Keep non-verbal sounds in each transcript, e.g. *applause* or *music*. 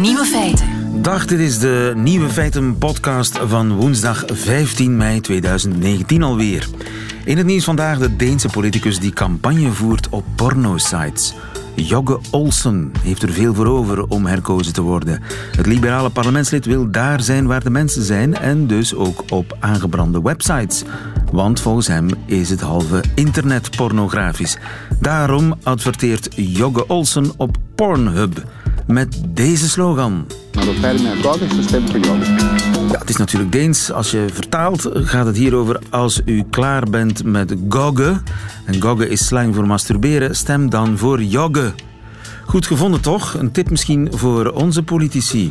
Nieuwe feiten. Dag, dit is de Nieuwe Feiten podcast van woensdag 15 mei 2019 alweer. In het nieuws vandaag de Deense politicus die campagne voert op pornosites. Jogge Olsen heeft er veel voor over om herkozen te worden. Het liberale parlementslid wil daar zijn waar de mensen zijn en dus ook op aangebrande websites. Want volgens hem is het halve internet pornografisch. Daarom adverteert Jogge Olsen op Pornhub met deze slogan. Ja, het is natuurlijk Deens. Als je vertaalt gaat het hier over als u klaar bent met gogge. En gogge is slang voor masturberen. Stem dan voor jogge. Goed gevonden toch? Een tip misschien voor onze politici.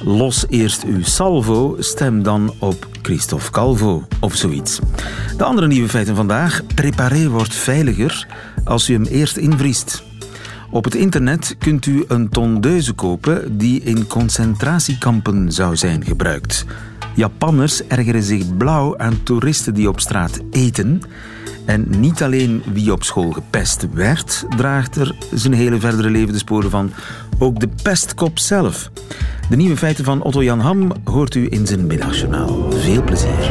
Los eerst uw salvo, stem dan op Christophe Calvo of zoiets. De andere nieuwe feiten vandaag. Preparé wordt veiliger als u hem eerst invriest. Op het internet kunt u een tondeuze kopen die in concentratiekampen zou zijn gebruikt. Japanners ergeren zich blauw aan toeristen die op straat eten. En niet alleen wie op school gepest werd, draagt er zijn hele verdere leven de sporen van. Ook de pestkop zelf. De nieuwe feiten van Otto Jan Ham hoort u in zijn middagjournaal. Veel plezier.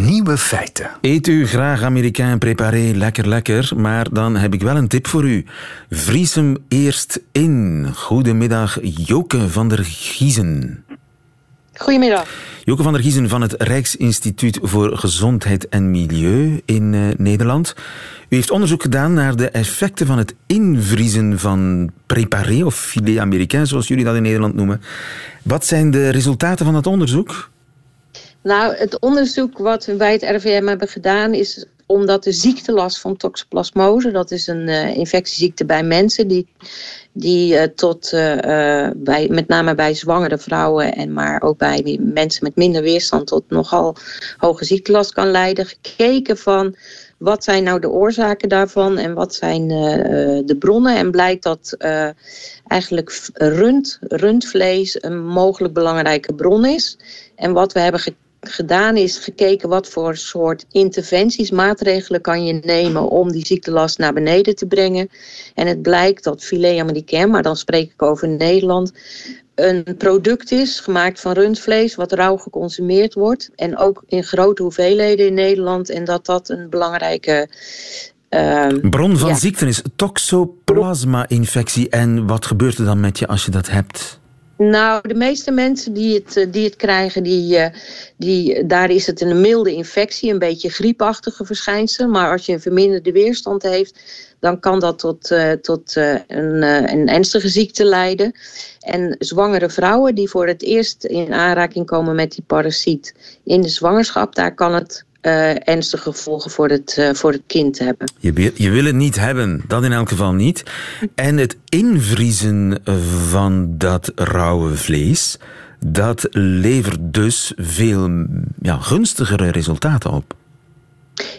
Nieuwe feiten. Eet u graag Amerikaan préparé, lekker lekker, maar dan heb ik wel een tip voor u. Vries hem eerst in. Goedemiddag, Joke van der Giezen. Goedemiddag. Joke van der Giezen van het Rijksinstituut voor Gezondheid en Milieu in uh, Nederland. U heeft onderzoek gedaan naar de effecten van het invriezen van préparé of filet américain, zoals jullie dat in Nederland noemen. Wat zijn de resultaten van dat onderzoek? Nou, het onderzoek wat we bij het RVM hebben gedaan is omdat de ziektelast van toxoplasmose, dat is een uh, infectieziekte bij mensen die, die uh, tot, uh, bij, met name bij zwangere vrouwen en maar ook bij mensen met minder weerstand tot nogal hoge ziektelast kan leiden, gekeken van wat zijn nou de oorzaken daarvan en wat zijn de bronnen. En blijkt dat eigenlijk rund, rundvlees een mogelijk belangrijke bron is. En wat we hebben gedaan is gekeken wat voor soort interventies, maatregelen kan je nemen om die ziektelast naar beneden te brengen. En het blijkt dat filet américain, maar dan spreek ik over Nederland, een product is gemaakt van rundvlees wat rauw geconsumeerd wordt. En ook in grote hoeveelheden in Nederland. En dat dat een belangrijke uh, Bron van ja. ziekte is toxoplasma-infectie. En wat gebeurt er dan met je als je dat hebt? Nou, de meeste mensen die het, eh, die het krijgen, die, eh, die, daar is het een milde infectie, een beetje griepachtige verschijnsel. Maar als je een verminderde weerstand heeft, dan kan dat tot, uh, tot een, een ernstige ziekte leiden. En zwangere vrouwen die voor het eerst in aanraking komen met die parasiet in de zwangerschap, daar kan het uh, ernstige gevolgen voor het, uh, voor het kind hebben. Je, je wil het niet hebben, dat in elk geval niet. En het invriezen van dat rauwe vlees, dat levert dus veel ja, gunstigere resultaten op.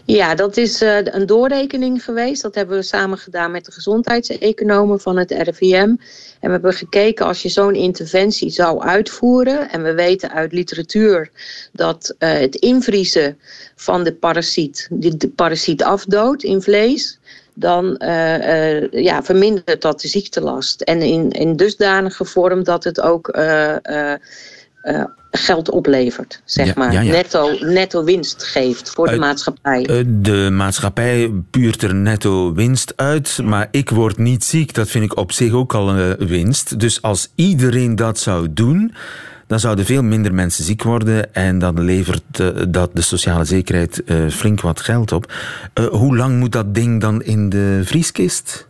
Ja, dat is uh, een doorrekening geweest. Dat hebben we samen gedaan met de gezondheidseconomen van het RIVM. En we hebben gekeken als je zo'n interventie zou uitvoeren. En we weten uit literatuur dat uh, het invriezen van de parasiet, die de parasiet afdoodt in vlees dan uh, ja, vermindert dat de ziektelast. En in, in dusdanige vorm dat het ook geld oplevert, zeg ja, maar. Ja, ja. Netto, netto winst geeft voor de maatschappij. De maatschappij puurt er netto winst uit, maar ik word niet ziek. Dat vind ik op zich ook al een winst. Dus als iedereen dat zou doen, dan zouden veel minder mensen ziek worden en dan levert uh, dat de sociale zekerheid flink wat geld op. Hoe lang moet dat ding dan in de vrieskist?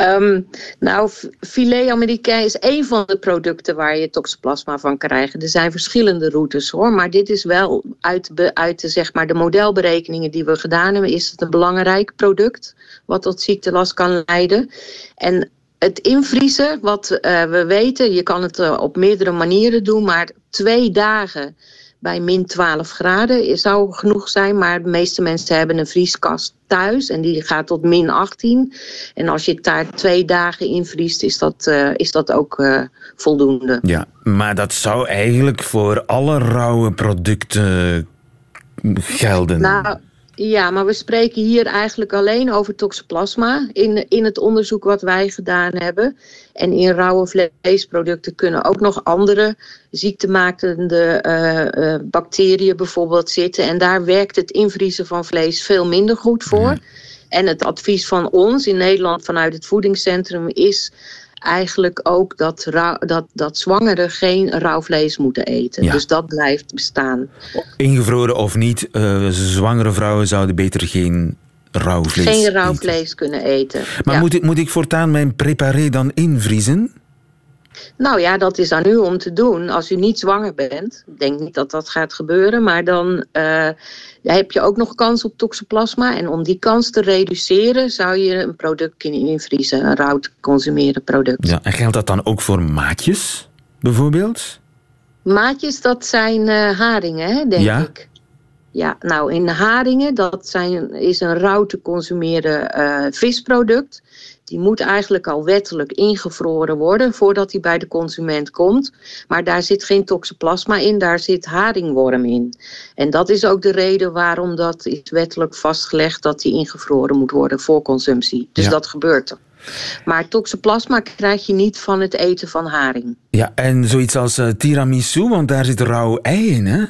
Um, *laughs* nou, filet américain is één van de producten waar je toxoplasma van krijgt. Er zijn verschillende routes hoor, maar dit is wel uit, uit de, zeg maar, de modelberekeningen die we gedaan hebben, is het een belangrijk product wat tot ziektelast kan leiden. En het invriezen, wat uh, we weten, je kan het uh, op meerdere manieren doen, maar twee dagen bij min 12 graden zou genoeg zijn. Maar de meeste mensen hebben een vrieskast thuis en die gaat tot min 18. En als je het daar twee dagen invriest, is dat, uh, is dat ook uh, voldoende. Ja, maar dat zou eigenlijk voor alle rauwe producten gelden. Nou, Ja, maar we spreken hier eigenlijk alleen over toxoplasma in, in het onderzoek wat wij gedaan hebben. En in rauwe vleesproducten kunnen ook nog andere ziektemakende uh, bacteriën bijvoorbeeld zitten. En daar werkt het invriezen van vlees veel minder goed voor. En het advies van ons in Nederland vanuit het voedingscentrum is eigenlijk ook dat, dat, dat zwangeren geen rauw vlees moeten eten. Dus dat blijft bestaan. Ingevroren of niet, uh, zwangere vrouwen zouden beter geen rauw vlees Geen rauw vlees kunnen eten. Maar moet, ik, moet ik voortaan mijn preparé dan invriezen? Nou ja, dat is aan u om te doen. Als u niet zwanger bent, ik denk niet dat dat gaat gebeuren, maar dan uh, heb je ook nog kans op toxoplasma. En om die kans te reduceren, zou je een product kunnen invriezen, een rauw te consumeren product. Ja, en geldt dat dan ook voor maatjes, bijvoorbeeld? Maatjes, dat zijn uh, haringen, hè, denk ja? ik. Ja, nou in haringen, dat zijn, is een rauw te consumeren uh, visproduct. Die moet eigenlijk al wettelijk ingevroren worden voordat hij bij de consument komt. Maar daar zit geen toxoplasma in, daar zit haringworm in. En dat is ook de reden waarom dat is wettelijk vastgelegd dat die ingevroren moet worden voor consumptie. Dus dat gebeurt er. Maar toxoplasma krijg je niet van het eten van haring. Ja, en zoiets als uh, tiramisu, want daar zit rauw ei in, hè?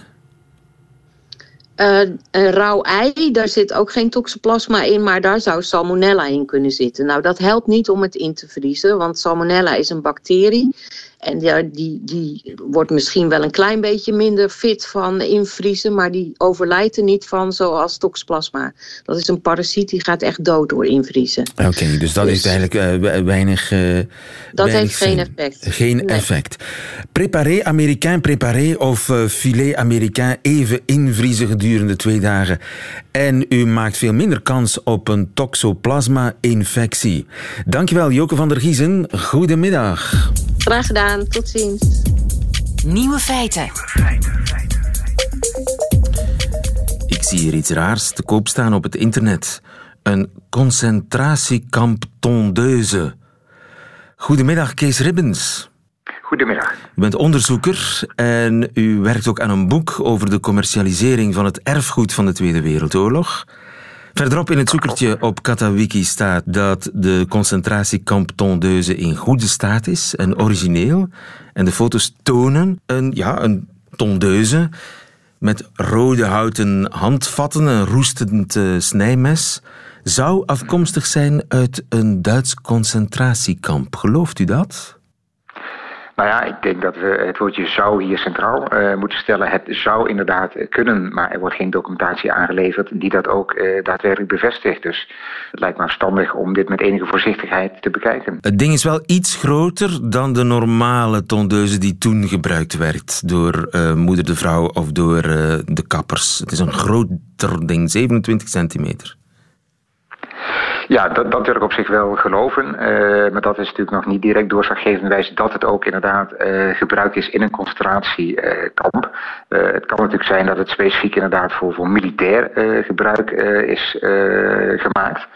Uh, een rauw ei, daar zit ook geen toxoplasma in, maar daar zou salmonella in kunnen zitten. Nou, dat helpt niet om het in te vriezen, want salmonella is een bacterie en ja, die, die wordt misschien wel een klein beetje minder fit van invriezen, maar die overlijdt er niet van zoals toxoplasma. Dat is een parasiet die gaat echt dood door invriezen. Oké, dus dat dus, is eigenlijk uh, weinig. Uh, dat heeft geen effect. Geen effect. Préparé, Américain préparé of uh, filet Américain even invriezen gedurende twee dagen. En u maakt veel minder kans op een toxoplasma-infectie. Dankjewel, Joke van der Giezen. Goedemiddag. Graag gedaan, tot ziens. Nieuwe feiten. Ik zie hier iets raars te koop staan op het internet. Een concentratiekamp tondeuse. Goedemiddag, Kees Ribbens. Goedemiddag. U bent onderzoeker en u werkt ook aan een boek over de commercialisering van het erfgoed van de Tweede Wereldoorlog. Verderop in het zoekertje op Katawiki staat dat de concentratiekamp Tondeuze in goede staat is en origineel. En de foto's tonen een, ja, een tondeuze met rode houten handvatten, een roestend uh, snijmes. Zou afkomstig zijn uit een Duits concentratiekamp. Gelooft u dat? Nou ja, ik denk dat we het woordje zou hier centraal uh, moeten stellen. Het zou inderdaad kunnen, maar er wordt geen documentatie aangeleverd die dat ook uh, daadwerkelijk bevestigt. Dus het lijkt me verstandig om dit met enige voorzichtigheid te bekijken. Het ding is wel iets groter dan de normale tondeuze die toen gebruikt werd door uh, moeder de vrouw of door de kappers. Het is een groter ding, 27 centimeter. Ja, dat, dat wil ik op zich wel geloven. Uh, maar dat is natuurlijk nog niet direct doorslaggevend wijze dat het ook inderdaad uh, gebruikt is in een concentratiekamp. Uh, het kan natuurlijk zijn dat het specifiek inderdaad voor, voor militair gebruik is gemaakt.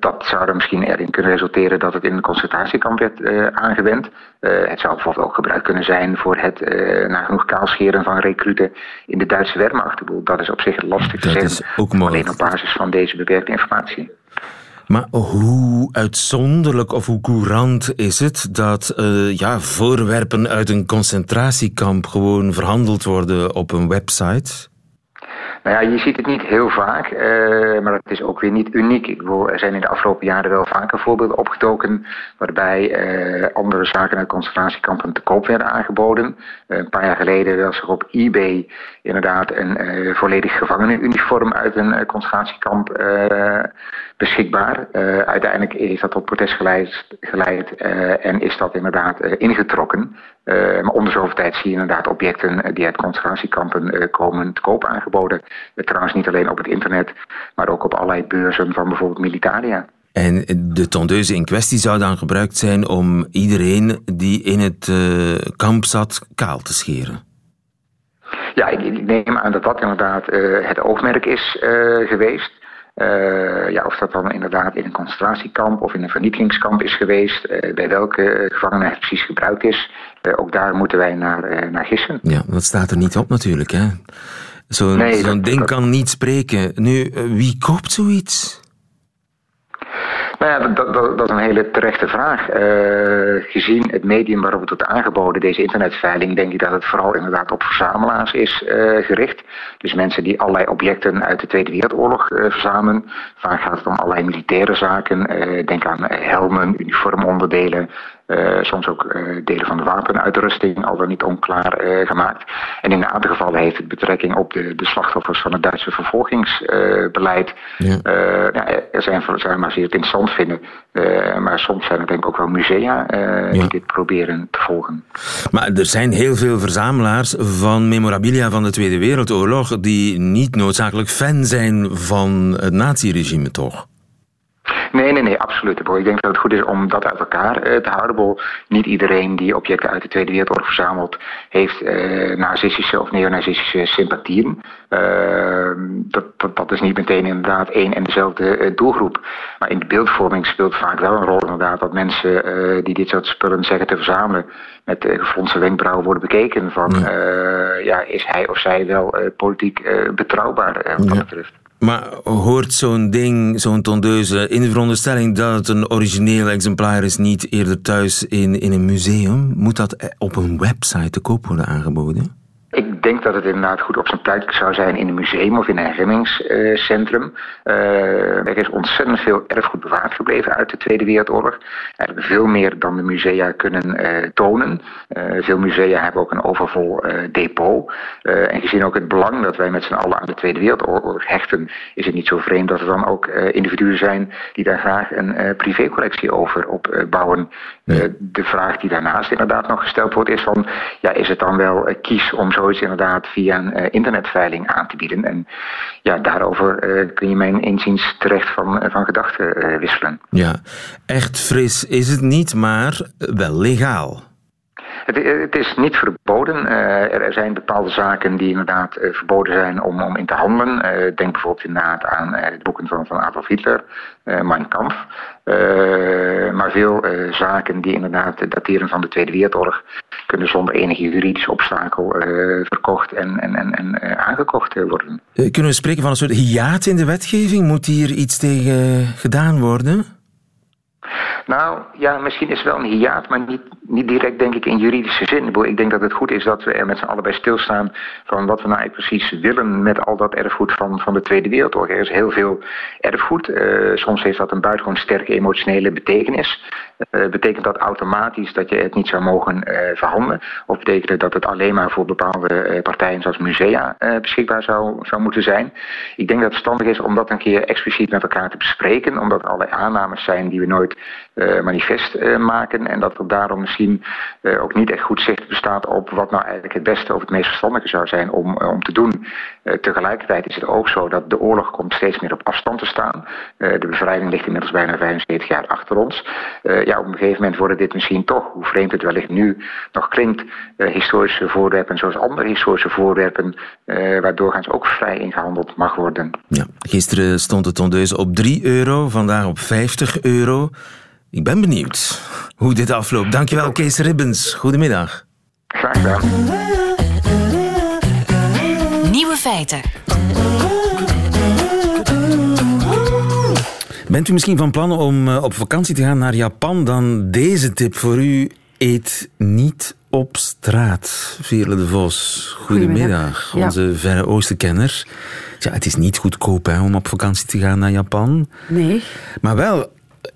Dat zou er misschien erin kunnen resulteren dat het in een concentratiekamp werd aangewend. het zou bijvoorbeeld ook gebruikt kunnen zijn voor het nagenoeg kaalscheren van recruten in de Duitse Wehrmacht. Dat is op zich lastig te zeggen, alleen op basis van deze beperkte informatie. Maar hoe uitzonderlijk of hoe courant is het dat uh, ja, voorwerpen uit een concentratiekamp gewoon verhandeld worden op een website? Nou ja, je ziet het niet heel vaak, uh, maar het is ook weer niet uniek. Ik bedoel, er zijn in de afgelopen jaren wel vaker voorbeelden opgetoken waarbij uh, andere zaken uit concentratiekampen te koop werden aangeboden. Uh, een paar jaar geleden was er op eBay inderdaad een volledig gevangenenuniform uit een concentratiekamp beschikbaar. uiteindelijk is dat tot protest geleid, geleid en is dat inderdaad ingetrokken. Maar om de zoveel tijd zie je inderdaad objecten die uit concentratiekampen komen te koop aangeboden. Trouwens niet alleen op het internet, maar ook op allerlei beurzen van bijvoorbeeld Militaria. En de tondeuze in kwestie zou dan gebruikt zijn om iedereen die in het uh, kamp zat kaal te scheren? Ja, ik, neem aan dat dat inderdaad uh, het oogmerk is uh, geweest. Uh, ja, of dat dan inderdaad in een concentratiekamp of in een vernietigingskamp is geweest, uh, bij welke gevangenen het precies gebruikt is, uh, ook daar moeten wij naar, naar gissen. Ja, dat staat er niet op natuurlijk. Hè? Zo'n Nee, ding dat- kan niet spreken. Nu, eh, wie koopt zoiets? Nou ja, dat, dat, dat is een hele terechte vraag. Eh, gezien het medium waarop het wordt aangeboden, deze internetveiling, denk ik dat het vooral inderdaad op verzamelaars is eh, gericht. Dus mensen die allerlei objecten uit de Tweede Wereldoorlog eh, verzamelen. Vaak gaat het om allerlei militaire zaken. Denk aan helmen, uniformonderdelen. Eh, soms ook eh, delen van de wapenuitrusting, al dan niet onklaar eh, gemaakt. En in een aantal gevallen heeft het betrekking op de, de slachtoffers van het Duitse vervolgingsbeleid. Ja. Ja, er zijn verzamelaars die het interessant vinden, maar soms zijn er denk ik ook wel musea Ja. die dit proberen te volgen. Maar er zijn heel veel verzamelaars van memorabilia van de Tweede Wereldoorlog die niet noodzakelijk fan zijn van het naziregime, toch? Nee, nee, nee, absoluut. Ik denk dat het goed is om dat uit elkaar eh, te houden. Niet iedereen die objecten uit de Tweede Wereldoorlog verzamelt, heeft eh, nazistische of neonazistische sympathieën. Eh, dat, dat, dat is niet meteen inderdaad één en dezelfde doelgroep. Maar in de beeldvorming speelt vaak wel een rol inderdaad dat mensen die dit soort spullen zeggen te verzamelen, met uh, gefronste wenkbrauwen worden bekeken van Ja. ja, is hij of zij wel politiek betrouwbaar wat dat Ja. betreft. Maar hoort zo'n ding, zo'n tondeuze, in de veronderstelling dat het een origineel exemplaar is, niet eerder thuis in, in een museum? Moet dat eh, op een website te koop worden aangeboden? Ik denk dat het inderdaad goed op zijn plek zou zijn in een museum of in een herinneringscentrum. Uh, er is ontzettend veel erfgoed bewaard gebleven uit de Tweede Wereldoorlog. Eigenlijk veel meer dan de musea kunnen uh, tonen. Uh, veel musea hebben ook een overvol depot. En gezien ook het belang dat wij met z'n allen aan de Tweede Wereldoorlog hechten, is het niet zo vreemd dat er dan ook individuen zijn die daar graag een privécollectie over opbouwen. Ja. de vraag die daarnaast inderdaad nog gesteld wordt is van, ja, is het dan wel kies om zoiets inderdaad via een uh, internetveiling aan te bieden? En ja, daarover uh, kun je mijn inziens terecht van, van gedachten wisselen. Ja, echt fris is het niet, maar wel legaal. Het, het, is niet verboden. Er, zijn bepaalde zaken die inderdaad verboden zijn om, om in te handelen. Denk bijvoorbeeld inderdaad aan de boeken van, van Adolf Hitler, Mein Kampf. maar veel zaken die inderdaad dateren van de Tweede Wereldoorlog kunnen zonder enige juridische obstakel verkocht en, en, en, en aangekocht worden. kunnen we spreken van een soort hiaat in de wetgeving? Moet hier iets tegen gedaan worden? Nou, ja, misschien is het wel een hiaat, maar niet, niet direct denk ik in juridische zin. Ik denk dat het goed is dat we er met z'n allen bij stilstaan van wat we nou eigenlijk precies willen met al dat erfgoed van, van de Tweede Wereldoorlog. Er is heel veel erfgoed. Uh, soms heeft dat een buitengewoon sterke emotionele betekenis. Uh, betekent dat automatisch dat je het niet zou mogen uh, verhandelen? Of betekent dat het alleen maar voor bepaalde partijen zoals musea beschikbaar zou, zou moeten zijn? Ik denk dat het verstandig is om dat een keer expliciet met elkaar te bespreken, omdat allerlei aannames zijn die we nooit manifest uh, maken. En dat er daarom misschien uh, ook niet echt goed zicht bestaat op wat nou eigenlijk het beste of het meest verstandige zou zijn om, om te doen. tegelijkertijd is het ook zo dat de oorlog komt steeds meer op afstand te staan. de bevrijding ligt inmiddels bijna 75 jaar achter ons. ja, op een gegeven moment worden dit misschien toch, hoe vreemd het wellicht nu nog klinkt, historische voorwerpen zoals andere historische voorwerpen, waar doorgaans ook vrij ingehandeld mag worden. Ja, gisteren stond de tondeus op 3 euro, vandaag op 50 euro. Ik ben benieuwd hoe dit afloopt. Dankjewel, Kees Ribbens. Goedemiddag. Graag gedaan. Nieuwe feiten. Bent u misschien van plan om uh, op vakantie te gaan naar Japan? Dan deze tip voor u. Eet niet op straat. Veerle de Vos, goedemiddag. Goedemiddag. Ja. Onze Verre Oostenkenner. Ja, het is niet goedkoop hè, om op vakantie te gaan naar Japan. Nee. Maar wel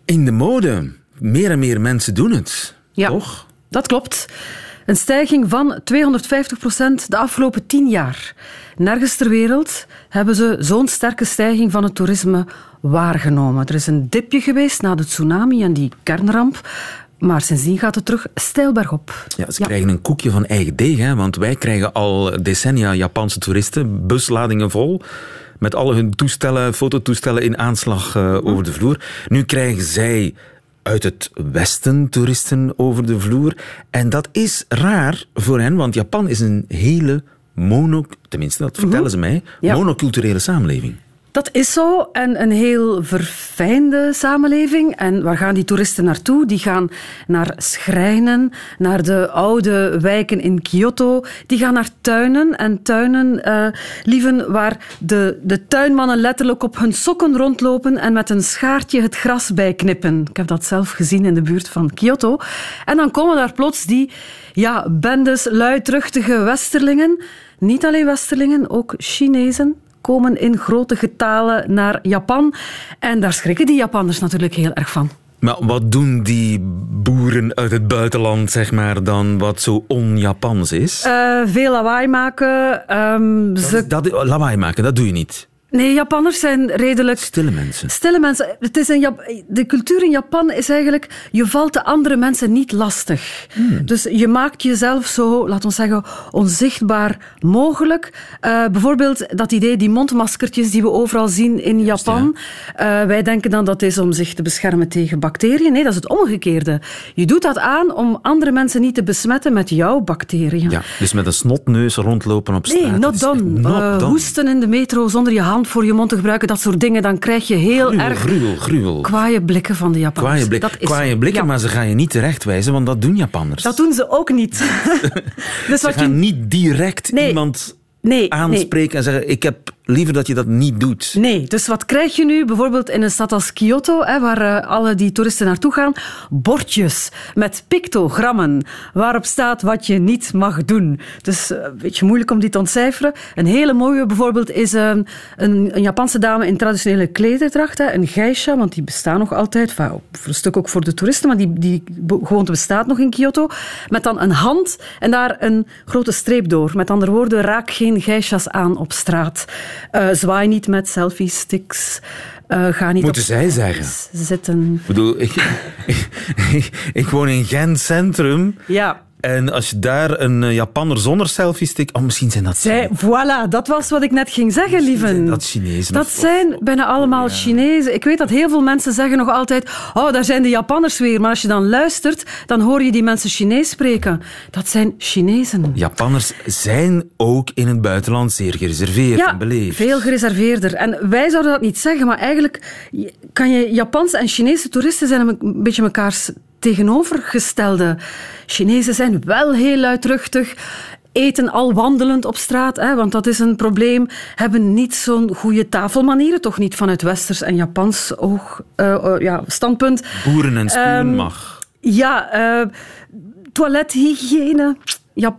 in de mode. Meer en meer mensen doen het. Ja, toch? dat klopt. Een stijging van 250 procent de afgelopen tien jaar. Nergens ter wereld hebben ze zo'n sterke stijging van het toerisme waargenomen. Er is een dipje geweest na de tsunami en die kernramp. Maar sindsdien gaat het terug steil bergop. Ja, ze ja. krijgen een koekje van eigen deeg, hè, want wij krijgen al decennia Japanse toeristen, busladingen vol, met al hun toestellen, fototoestellen in aanslag uh, over de vloer. Nu krijgen zij uit het Westen toeristen over de vloer. En dat is raar voor hen, want Japan is een hele mono... Tenminste, dat vertellen ze mij. Ja. Monoculturele samenleving. Dat is zo. En een heel verfijnde samenleving. En waar gaan die toeristen naartoe? Die gaan naar schrijnen, naar de oude wijken in Kyoto. Die gaan naar tuinen. En tuinen, uh, lieven, waar de, de tuinmannen letterlijk op hun sokken rondlopen en met een schaartje het gras bijknippen. Ik heb dat zelf gezien in de buurt van Kyoto. En dan komen daar plots die ja, bendes luidruchtige westerlingen. Niet alleen westerlingen, ook Chinezen komen in grote getalen naar Japan. En daar schrikken die Japanners natuurlijk heel erg van. Maar wat doen die boeren uit het buitenland, zeg maar, dan wat zo on-Japans is? Uh, veel lawaai maken. Um, dat, ze... dat, lawaai maken, dat doe je niet. Nee, Japanners zijn redelijk... Stille mensen. Stille mensen. Het is een Jap de cultuur in Japan is eigenlijk... Je valt de andere mensen niet lastig. Hmm. Dus je maakt jezelf zo, laten we zeggen, onzichtbaar mogelijk. Uh, bijvoorbeeld dat idee, die mondmaskertjes die we overal zien in Japan. Uh, wij denken dan dat is om zich te beschermen tegen bacteriën. Nee, dat is het omgekeerde. Je doet dat aan om andere mensen niet te besmetten met jouw bacteriën. Ja, dus met een snotneus rondlopen op straat. Nee, not done. Not uh, done. Hoesten in de metro zonder je hand voor je mond te gebruiken, dat soort dingen, dan krijg je heel gruwel, erg gruwel, gruwel. kwaaie blikken van de Japanners. Kwaaie, blik, kwaaie blikken, maar ze gaan je niet terechtwijzen, want dat doen Japanners. Dat doen ze ook niet. *laughs* dus ze gaan niet direct iemand nee, aanspreken en zeggen ik heb liever dat je dat niet doet. Nee, dus wat krijg je nu bijvoorbeeld in een stad als Kyoto, hè, waar uh, alle die toeristen naartoe gaan? Bordjes met pictogrammen waarop staat wat je niet mag doen. Dus uh, een beetje moeilijk om die te ontcijferen. Een hele mooie bijvoorbeeld is uh, een, een, Japanse dame in traditionele klederdracht, een geisha, want die bestaan nog altijd, voor een stuk ook voor de toeristen, maar die, die gewoonte bestaat nog in Kyoto, met dan een hand en daar een grote streep door. Met andere woorden, raak geen geishas aan op straat. Uh, zwaai niet met selfie-sticks. Uh, ga niet Moeten zij zeggen? Zitten. Ik bedoel, ik, ik, ik woon in Gent Centrum. Ja. En als je daar een eh, Japanner zonder selfie-stick... Oh, misschien zijn dat... Zij, voilà, dat was wat ik net ging zeggen, lieven. dat Chinezen. Dat zijn bijna allemaal Chinezen. Ik weet dat heel veel mensen zeggen nog altijd... Oh, daar zijn de Japanners weer. Maar als je dan luistert, dan hoor je die mensen Chinees spreken. Dat zijn Chinezen. Japanners zijn ook in het buitenland zeer gereserveerd ja, en beleefd. veel gereserveerder. En wij zouden dat niet zeggen, maar eigenlijk kan je Japanse en Chinese toeristen zijn een beetje mekaars tegenovergestelde. Chinezen zijn wel heel luidruchtig, eten al wandelend op straat, hè, want dat is een probleem, hebben niet zo'n goede tafelmanieren, toch niet vanuit westers en Japans oog, uh, ja, standpunt. Boeren en spuren um, mag. Ja, uh, toilethygiëne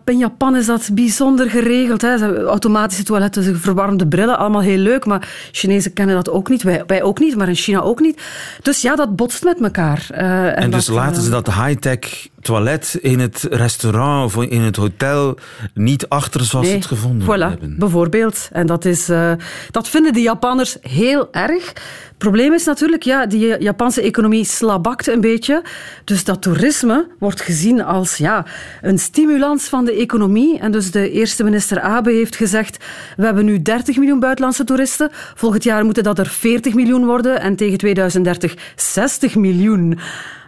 in Japan is dat bijzonder geregeld. Hè. Automatische toiletten, verwarmde brillen, allemaal heel leuk. Maar Chinezen kennen dat ook niet. Wij, wij ook niet, maar in China ook niet. Dus ja, dat botst met elkaar. Uh, en, en dus laten ze dat high-tech toilet in het restaurant of in het hotel niet achter zoals nee, ze het gevonden voilà, hebben. Bijvoorbeeld. En dat, is, uh, dat vinden de Japanners heel erg. Het probleem is natuurlijk, ja, die Japanse economie slabakt een beetje. Dus dat toerisme wordt gezien als ja, een stimulans van de economie. En dus de eerste minister Abe heeft gezegd, we hebben nu 30 miljoen buitenlandse toeristen. Volgend jaar moeten dat er 40 miljoen worden en tegen 2030 60 miljoen.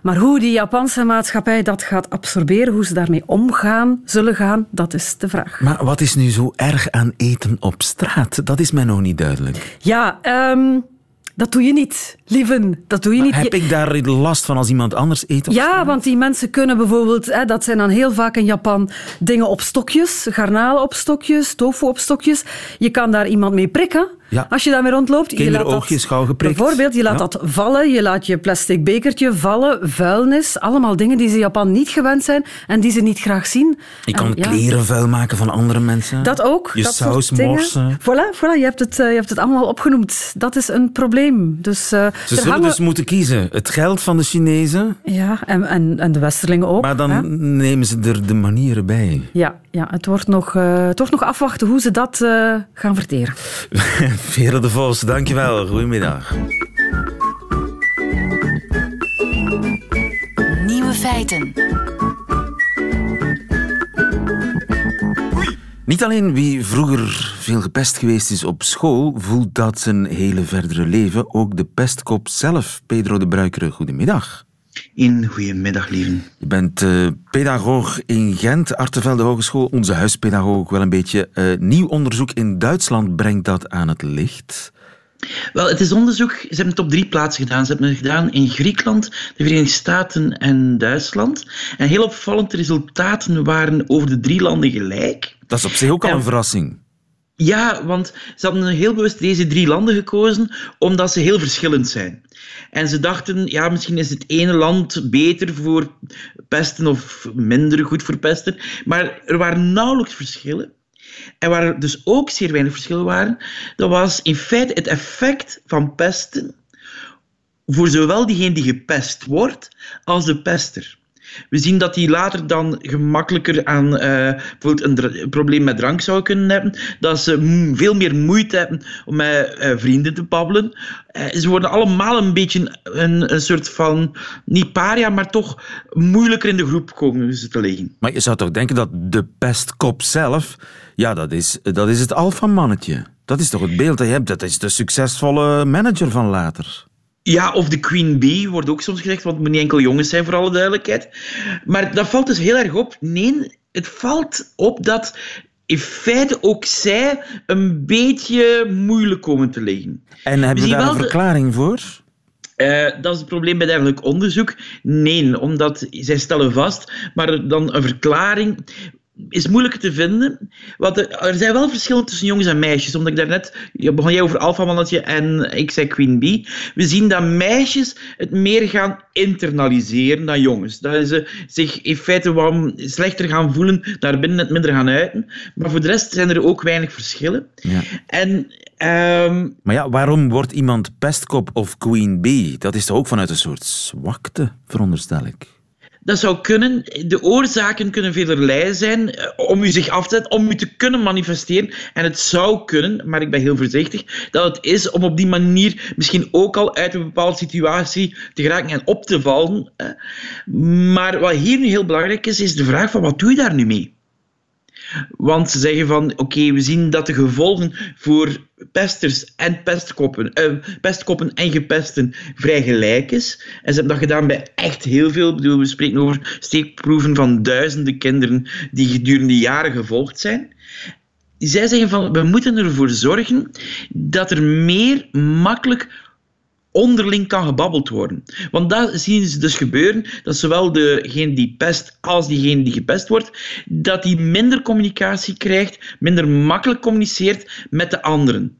Maar hoe die Japanse maatschappij dat gaat absorberen, hoe ze daarmee omgaan, zullen gaan, dat is de vraag. Maar wat is nu zo erg aan eten op straat? Dat is mij nog niet duidelijk. Ja, um, dat doe je niet, lieven. Dat doe je niet. Heb ik daar last van als iemand anders eet? ja, want die mensen kunnen bijvoorbeeld, hè, dat zijn dan heel vaak in Japan, dingen op stokjes, garnalen op stokjes, tofu op stokjes. Je kan daar iemand mee prikken. Ja. Als je daarmee rondloopt, je laat dat, gauw geprikt. Bijvoorbeeld, je laat dat vallen, je laat je plastic bekertje vallen, vuilnis, allemaal dingen die ze in Japan niet gewend zijn en die ze niet graag zien. Je kan kleren vuil maken van andere mensen. Dat ook. Je dat saus morsen. Voilà, voilà je, hebt het, uh, je hebt het allemaal opgenoemd. Dat is een probleem. Dus, uh, ze zullen hangen... dus moeten kiezen. Het geld van de Chinezen. Ja, en, en, en de Westerlingen ook. Maar dan hè? nemen ze er de manieren bij. Ja, ja het, wordt nog, uh, het wordt nog afwachten hoe ze dat gaan verteren. *laughs* Vera de Vos, dankjewel. Goedemiddag. Nieuwe feiten. Niet alleen wie vroeger veel gepest geweest is op school, voelt dat zijn hele verdere leven. Ook de pestkop zelf. Pedro de Bruikere, goedemiddag. In goedemiddag, lieven. Je bent uh, pedagoog in Gent, Artevelde Hogeschool, onze huispedagoog. Ook wel een beetje uh, nieuw onderzoek in Duitsland brengt dat aan het licht. Wel, het is onderzoek. Ze hebben het op drie plaatsen gedaan. Ze hebben het gedaan in Griekenland, de Verenigde Staten en Duitsland. En heel opvallend, de resultaten waren over de drie landen gelijk. Dat is op zich ook al een verrassing. Ja, want ze hadden heel bewust deze drie landen gekozen omdat ze heel verschillend zijn. En ze dachten, ja, misschien is het ene land beter voor pesten of minder goed voor pesten. Maar er waren nauwelijks verschillen. En waar er dus ook zeer weinig verschillen waren, dat was in feite het effect van pesten voor zowel diegene die gepest wordt als de pester. We zien dat die later dan gemakkelijker aan uh, bijvoorbeeld een probleem met drank zou kunnen hebben. Dat ze veel meer moeite hebben om met uh, vrienden te babbelen. Uh, ze worden allemaal een beetje een, een, soort van, niet paria, maar toch moeilijker in de groep komen te liggen. Maar je zou toch denken dat de pestkop zelf, ja, dat is, dat is het alfamannetje. Dat is toch het beeld dat je hebt. Dat is de succesvolle manager van later. Ja, of de Queen Bee wordt ook soms gezegd, want het moet niet enkel jongens zijn, voor alle duidelijkheid. Maar dat valt dus heel erg op. Nee, het valt op dat in feite ook zij een beetje moeilijk komen te liggen. En hebben we daar een verklaring voor? Uh, dat is het probleem bij dergelijk onderzoek. Nee, omdat zij stellen vast, maar dan een verklaring is moeilijker te vinden. Want er zijn wel verschillen tussen jongens en meisjes. Omdat ik daarnet, je begon jij over alfamannetje en ik zei Queen Bee. We zien dat meisjes het meer gaan internaliseren dan jongens. Dat ze zich in feite wat slechter gaan voelen, daar binnen het minder gaan uiten. Maar voor de rest zijn er ook weinig verschillen. Ja. En, um... Maar ja, waarom wordt iemand pestkop of Queen Bee? Dat is toch ook vanuit een soort zwakte, veronderstel ik. Dat zou kunnen. De oorzaken kunnen velerlei zijn eh, om u zich af te zetten, om u te kunnen manifesteren. En het zou kunnen, maar ik ben heel voorzichtig, dat het is om op die manier misschien ook al uit een bepaalde situatie te geraken en op te vallen. Maar wat hier nu heel belangrijk is, is de vraag van wat doe je daar nu mee? Want ze zeggen van, oké, we zien dat de gevolgen voor pesters en pestkoppen, uh, pestkoppen en gepesten vrij gelijk is. En ze hebben dat gedaan bij echt heel veel. Bedoel, we spreken over steekproeven van duizenden kinderen die gedurende jaren gevolgd zijn. Zij zeggen van, we moeten ervoor zorgen dat er meer makkelijk onderling kan gebabbeld worden. Want dat zien ze dus gebeuren, dat zowel degene die pest als diegene die gepest wordt, dat die minder communicatie krijgt, minder makkelijk communiceert met de anderen.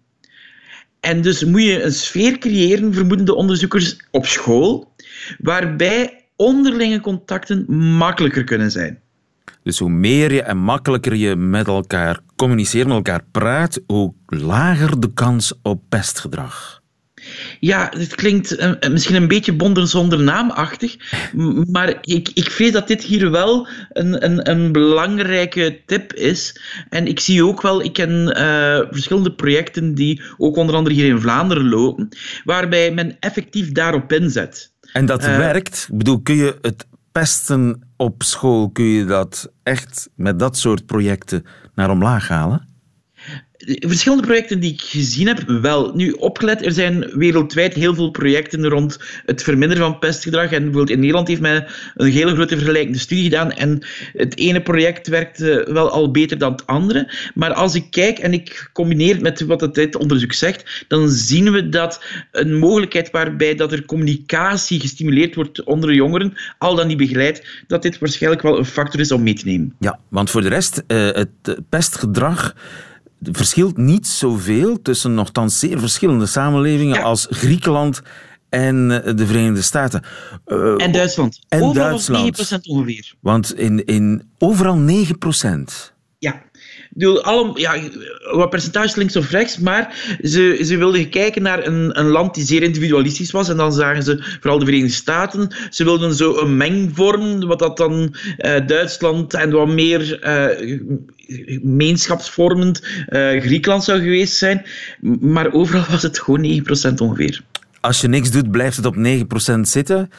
En dus moet je een sfeer creëren, vermoeden de onderzoekers, op school, waarbij onderlinge contacten makkelijker kunnen zijn. Dus hoe meer je en makkelijker je met elkaar communiceert, met elkaar praat, hoe lager de kans op pestgedrag. Ja, het klinkt uh, misschien een beetje bonden zonder naamachtig, maar ik, ik vrees dat dit hier wel een, een, een belangrijke tip is. En ik zie ook wel, ik ken uh, verschillende projecten die ook onder andere hier in Vlaanderen lopen, waarbij men effectief daarop inzet. En dat werkt? Ik bedoel, kun je het pesten op school, kun je dat echt met dat soort projecten naar omlaag halen? Verschillende projecten die ik gezien heb, wel. Nu, opgelet, er zijn wereldwijd heel veel projecten rond het verminderen van pestgedrag. En bijvoorbeeld in Nederland heeft men een hele grote vergelijkende studie gedaan. En het ene project werkt wel al beter dan het andere. Maar als ik kijk en ik combineer het met wat het onderzoek zegt, dan zien we dat een mogelijkheid waarbij dat er communicatie gestimuleerd wordt onder jongeren, al dan niet begeleid, dat dit waarschijnlijk wel een factor is om mee te nemen. Ja, want voor de rest, uh, het pestgedrag verschilt niet zoveel tussen nogthans zeer verschillende samenlevingen als Griekenland en eh, de Verenigde Staten. Uh, en Duitsland. En overal Duitsland. 9% ongeveer. Want in, in overal 9%. Ja. Bedoel, alle, ja, wat percentages links of rechts, maar ze, ze wilden kijken naar een, een land die zeer individualistisch was. En dan zagen ze vooral de Verenigde Staten. Ze wilden zo een mengvorm, wat dat dan uh, Duitsland en wat meer uh, gemeenschapsvormend uh, Griekenland zou geweest zijn. Maar overal was het gewoon 9% ongeveer. Als je niks doet, blijft het op 9% zitten.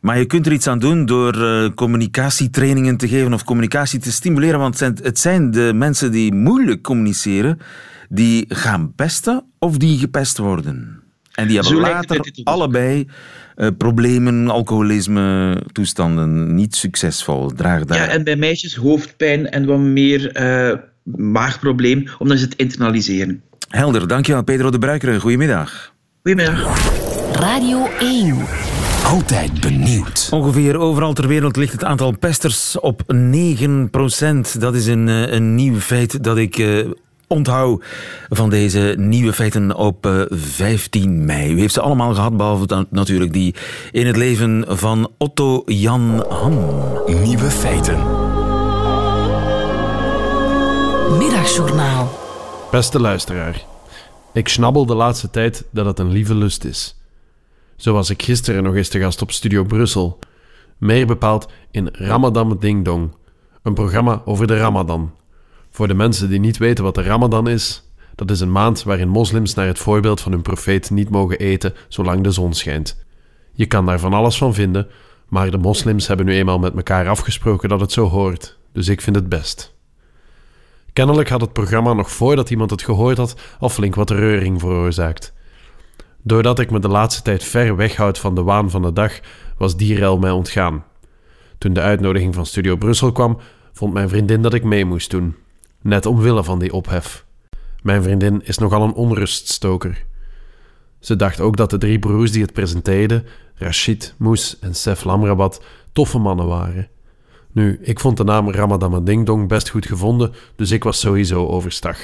Maar je kunt er iets aan doen door uh, communicatietrainingen te geven of communicatie te stimuleren. Want het zijn de mensen die moeilijk communiceren, die gaan pesten of die gepest worden. En die hebben later allebei uh, problemen, alcoholisme, toestanden, niet succesvol. Dragen daar. Ja, en bij meisjes hoofdpijn en wat meer uh, maagprobleem, omdat ze het internaliseren. Helder, dankjewel Pedro de Bruikere. Goedemiddag. Goedemiddag. Radio 1. Altijd benieuwd. Ongeveer overal ter wereld ligt het aantal pesters op 9% Dat is een, eh, een nieuw feit dat ik uh, onthoud van deze nieuwe feiten op uh, 15 mei. U heeft ze allemaal gehad, behalve natuurlijk die in het leven van Otto Jan Ham. Nieuwe feiten. Middagjournaal. Beste luisteraar. Ik snabbel de laatste tijd dat het een lieve lust is. Zo was ik gisteren nog eens te gast op Studio Brussel. Meer bepaald in Ramadan Ding Dong, een programma over de Ramadan. Voor de mensen die niet weten wat de Ramadan is, dat is een maand waarin moslims naar het voorbeeld van hun profeet niet mogen eten zolang de zon schijnt. Je kan daar van alles van vinden, maar de moslims hebben nu eenmaal met elkaar afgesproken dat het zo hoort, dus ik vind het best. Kennelijk had het programma nog voordat iemand het gehoord had al flink wat reuring veroorzaakt. Doordat ik me de laatste tijd ver weghoud van de waan van de dag, was die rel mij ontgaan. Toen de uitnodiging van Studio Brussel kwam, vond mijn vriendin dat ik mee moest doen. Net omwille van die ophef. Mijn vriendin is nogal een onruststoker. Ze dacht ook dat de drie broers die het presenteerden, Rashid, Moes en Sef Lamrabat, toffe mannen waren. Nu, ik vond de naam Ramadan Ding Dong best goed gevonden, dus ik was sowieso overstag.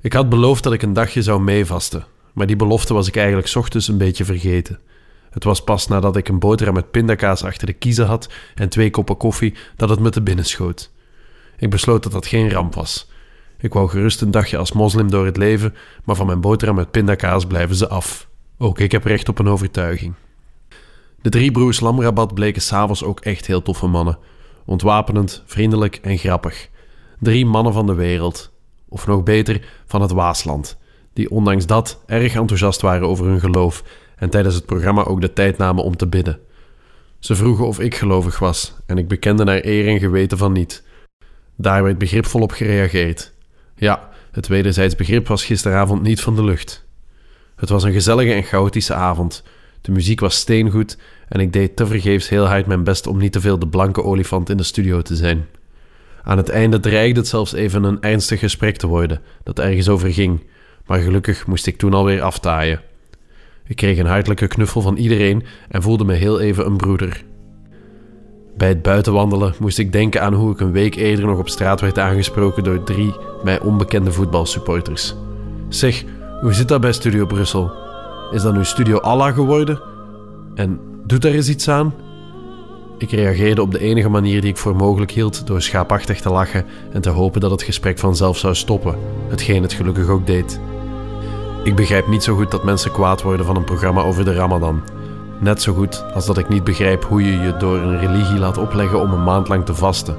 Ik had beloofd dat ik een dagje zou meevasten, maar die belofte was ik eigenlijk ochtends een beetje vergeten. Het was pas nadat ik een boterham met pindakaas achter de kiezen had en twee koppen koffie dat het me te binnen schoot. Ik besloot dat dat geen ramp was. Ik wou gerust een dagje als moslim door het leven, maar van mijn boterham met pindakaas blijven ze af. Ook ik heb recht op een overtuiging. De drie broers Lamrabat bleken s'avonds ook echt heel toffe mannen. Ontwapenend, vriendelijk en grappig. Drie mannen van de wereld. Of nog beter, van het Waasland die ondanks dat erg enthousiast waren over hun geloof en tijdens het programma ook de tijd namen om te bidden. Ze vroegen of ik gelovig was en ik bekende naar eer en geweten van niet. Daar werd begripvol op gereageerd. Ja, het wederzijds begrip was gisteravond niet van de lucht. Het was een gezellige en chaotische avond. De muziek was steengoed en ik deed tevergeefs heel hard mijn best om niet te veel de blanke olifant in de studio te zijn. Aan het einde dreigde het zelfs even een ernstig gesprek te worden, dat ergens over ging, maar gelukkig moest ik toen alweer aftaaien. Ik kreeg een hartelijke knuffel van iedereen en voelde me heel even een broeder. Bij het buitenwandelen moest ik denken aan hoe ik een week eerder nog op straat werd aangesproken door drie mij onbekende voetbalsupporters. Zeg, hoe zit dat bij Studio Brussel? Is dat nu Studio Allah geworden? En doet daar eens iets aan? Ik reageerde op de enige manier die ik voor mogelijk hield door schaapachtig te lachen en te hopen dat het gesprek vanzelf zou stoppen, hetgeen het gelukkig ook deed. Ik begrijp niet zo goed dat mensen kwaad worden van een programma over de Ramadan. Net zo goed als dat ik niet begrijp hoe je je door een religie laat opleggen om een maand lang te vasten.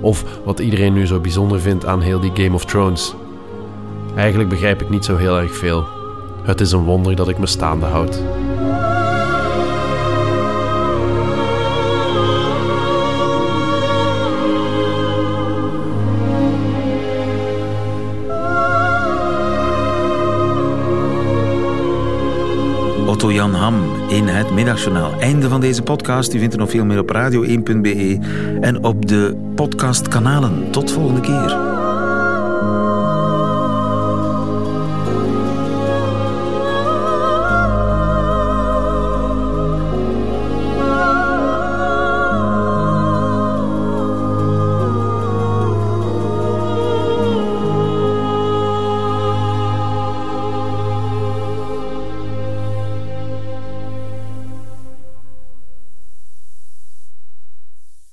Of wat iedereen nu zo bijzonder vindt aan heel die Game of Thrones. Eigenlijk begrijp ik niet zo heel erg veel. Het is een wonder dat ik me staande houd. Otto Jan Ham in het Middagjournaal. Einde van deze podcast. U vindt er nog veel meer op radio1.be en op de podcastkanalen. Tot volgende keer.